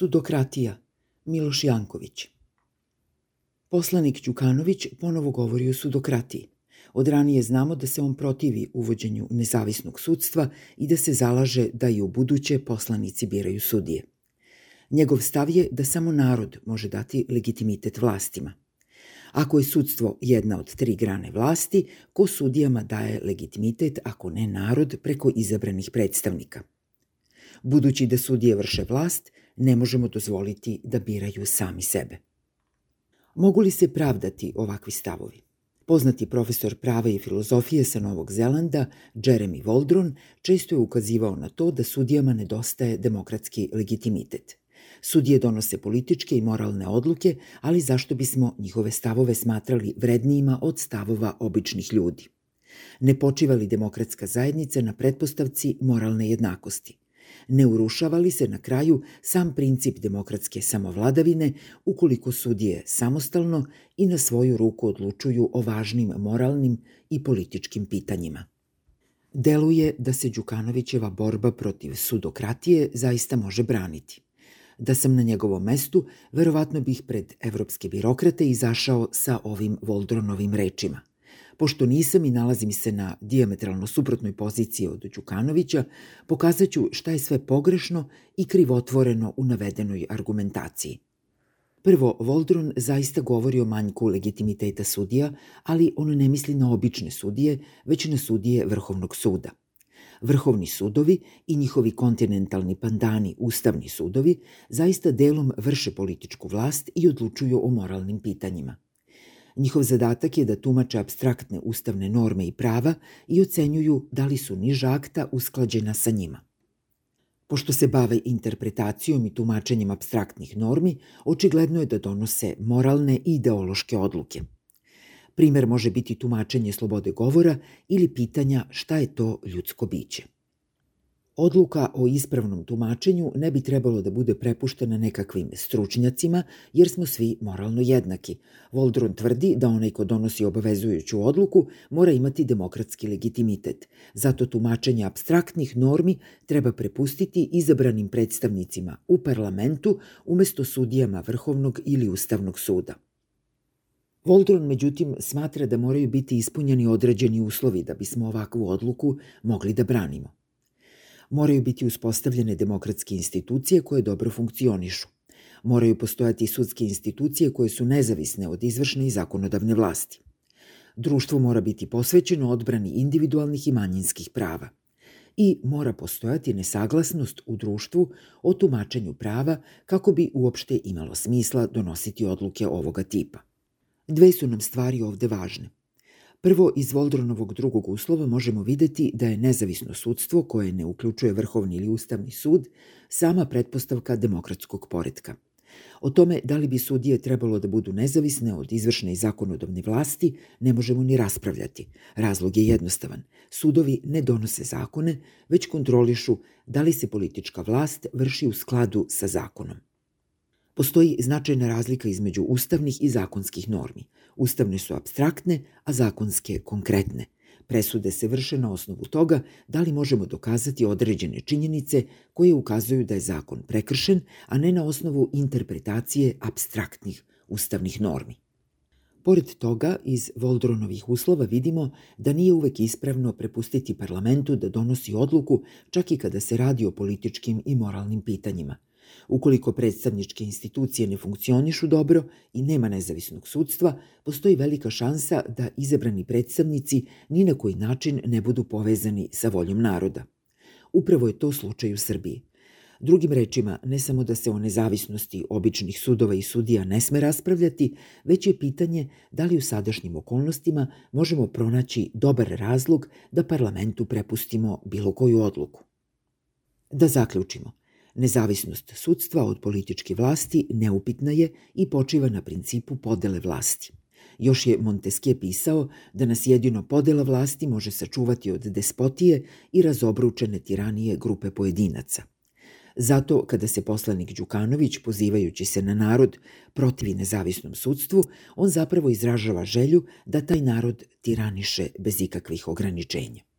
Sudokratija, Miloš Janković. Poslanik Đukanović ponovo govori o sudokratiji. Od ranije znamo da se on protivi uvođenju nezavisnog sudstva i da se zalaže da i u buduće poslanici biraju sudije. Njegov stav je da samo narod može dati legitimitet vlastima. Ako je sudstvo jedna od tri grane vlasti, ko sudijama daje legitimitet ako ne narod preko izabranih predstavnika? Budući da sudije vrše vlast, ne možemo dozvoliti da biraju sami sebe. Mogu li se pravdati ovakvi stavovi? Poznati profesor prava i filozofije sa Novog Zelanda, Jeremy Waldron, često je ukazivao na to da sudijama nedostaje demokratski legitimitet. Sudije donose političke i moralne odluke, ali zašto bismo njihove stavove smatrali vrednijima od stavova običnih ljudi? Ne počiva li demokratska zajednica na pretpostavci moralne jednakosti? Ne urušava li se na kraju sam princip demokratske samovladavine ukoliko sudije samostalno i na svoju ruku odlučuju o važnim moralnim i političkim pitanjima? Deluje da se Đukanovićeva borba protiv sudokratije zaista može braniti. Da sam na njegovom mestu, verovatno bih pred evropske birokrate izašao sa ovim Voldronovim rečima. Pošto nisam i nalazim se na diametralno suprotnoj poziciji od Đukanovića, pokazaću šta je sve pogrešno i krivotvoreno u navedenoj argumentaciji. Prvo, Voldron zaista govori o manjku legitimiteta sudija, ali on ne misli na obične sudije, već na sudije Vrhovnog suda. Vrhovni sudovi i njihovi kontinentalni pandani, ustavni sudovi, zaista delom vrše političku vlast i odlučuju o moralnim pitanjima. Njihov zadatak je da tumače abstraktne ustavne norme i prava i ocenjuju da li su niža akta usklađena sa njima. Pošto se bave interpretacijom i tumačenjem abstraktnih normi, očigledno je da donose moralne i ideološke odluke. Primer može biti tumačenje slobode govora ili pitanja šta je to ljudsko biće. Odluka o ispravnom tumačenju ne bi trebalo da bude prepuštena nekakvim stručnjacima, jer smo svi moralno jednaki. Voldron tvrdi da onaj ko donosi obavezujuću odluku mora imati demokratski legitimitet. Zato tumačenje abstraktnih normi treba prepustiti izabranim predstavnicima u parlamentu umesto sudijama Vrhovnog ili Ustavnog suda. Voldron, međutim, smatra da moraju biti ispunjeni određeni uslovi da bismo ovakvu odluku mogli da branimo moraju biti uspostavljene demokratske institucije koje dobro funkcionišu. Moraju postojati sudske institucije koje su nezavisne od izvršne i zakonodavne vlasti. Društvo mora biti posvećeno odbrani individualnih i manjinskih prava. I mora postojati nesaglasnost u društvu o tumačenju prava kako bi uopšte imalo smisla donositi odluke ovoga tipa. Dve su nam stvari ovde važne. Prvo, iz Voldronovog drugog uslova možemo videti da je nezavisno sudstvo, koje ne uključuje Vrhovni ili Ustavni sud, sama pretpostavka demokratskog poredka. O tome da li bi sudije trebalo da budu nezavisne od izvršne i zakonodavne vlasti ne možemo ni raspravljati. Razlog je jednostavan. Sudovi ne donose zakone, već kontrolišu da li se politička vlast vrši u skladu sa zakonom. Postoji značajna razlika između ustavnih i zakonskih normi. Ustavne su abstraktne, a zakonske konkretne. Presude se vrše na osnovu toga da li možemo dokazati određene činjenice koje ukazuju da je zakon prekršen, a ne na osnovu interpretacije abstraktnih ustavnih normi. Pored toga, iz Voldronovih uslova vidimo da nije uvek ispravno prepustiti parlamentu da donosi odluku čak i kada se radi o političkim i moralnim pitanjima – Ukoliko predstavničke institucije ne funkcionišu dobro i nema nezavisnog sudstva, postoji velika šansa da izabrani predstavnici ni na koji način ne budu povezani sa voljom naroda. Upravo je to slučaj u Srbiji. Drugim rečima, ne samo da se o nezavisnosti običnih sudova i sudija ne sme raspravljati, već je pitanje da li u sadašnjim okolnostima možemo pronaći dobar razlog da parlamentu prepustimo bilo koju odluku. Da zaključimo. Nezavisnost sudstva od političke vlasti neupitna je i počiva na principu podele vlasti. Još je Montesquieu pisao da nas jedino podela vlasti može sačuvati od despotije i razobručene tiranije grupe pojedinaca. Zato, kada se poslanik Đukanović, pozivajući se na narod, protivi nezavisnom sudstvu, on zapravo izražava želju da taj narod tiraniše bez ikakvih ograničenja.